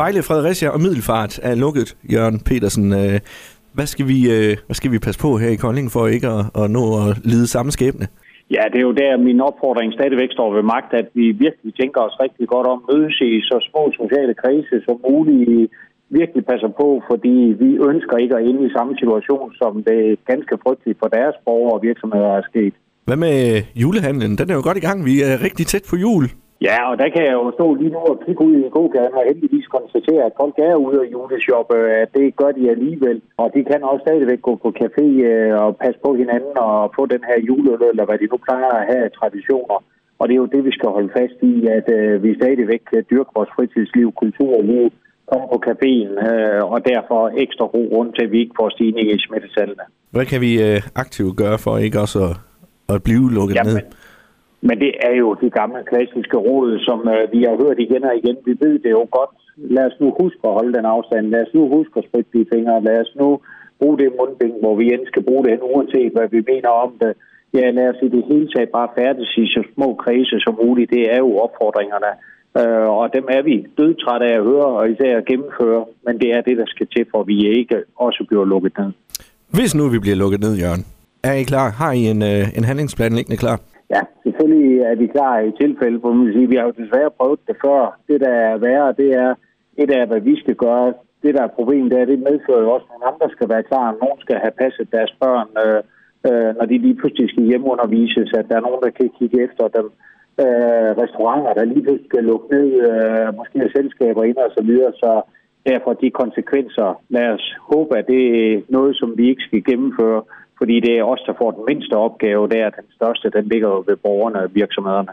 Vejle, Fredericia og Middelfart er lukket, Jørgen Petersen. Øh, hvad skal vi, øh, hvad skal vi passe på her i Kolding for ikke at, at nå at lide samme skæbne? Ja, det er jo der, min opfordring stadigvæk står ved magt, at vi virkelig tænker os rigtig godt om mødes i så små sociale krise som muligt. Virkelig passer på, fordi vi ønsker ikke at ende i samme situation, som det ganske frygteligt for deres borgere og virksomheder er sket. Hvad med julehandlen? Den er jo godt i gang. Vi er rigtig tæt på jul. Ja, og der kan jeg jo stå lige nu og kigge ud i gågaden og heldigvis konstatere, at folk er ude af juleshoppe, at det gør de alligevel. Og de kan også stadigvæk gå på café øh, og passe på hinanden og få den her juleøl, eller hvad de nu plejer at have traditioner. Og det er jo det, vi skal holde fast i, at øh, vi stadigvæk kan dyrke vores fritidsliv, kultur og liv, komme på caféen, øh, og derfor ekstra ro rundt til, at vi ikke får stigning i smittetallene. Hvad kan vi øh, aktivt gøre for ikke også at, at blive lukket Jamen. ned? Men det er jo de gamle klassiske råd, som øh, vi har hørt igen og igen. Vi ved det jo godt. Lad os nu huske at holde den afstand. Lad os nu huske at spritte de fingre. Lad os nu bruge det mundbind, hvor vi end skal bruge det, uanset hvad vi mener om det. Ja, lad os i det hele taget bare færdes i så små kredse som muligt. Det er jo opfordringerne. Øh, og dem er vi dødtrætte af at høre og især at gennemføre. Men det er det, der skal til, for at vi ikke også bliver lukket ned. Hvis nu vi bliver lukket ned, Jørgen, er I klar? Har I en, øh, en handlingsplan liggende klar? Ja, selvfølgelig er vi klar i tilfælde, hvor man sige, vi har jo desværre prøvet det før. Det, der er værre, det er et af, hvad vi skal gøre. Det, der er problemet, det er, det medfører jo også, at nogle andre skal være klar. Nogen skal have passet deres børn, øh, øh, når de lige pludselig skal hjemmeundervises, at der er nogen, der kan kigge efter dem. Øh, restauranter, der lige pludselig skal lukke ned, øh, måske selskaber ind og så videre. Så derfor de konsekvenser, lad os håbe, at det er noget, som vi ikke skal gennemføre fordi det er os, der får den mindste opgave, det er den største, den ligger ved borgerne og virksomhederne.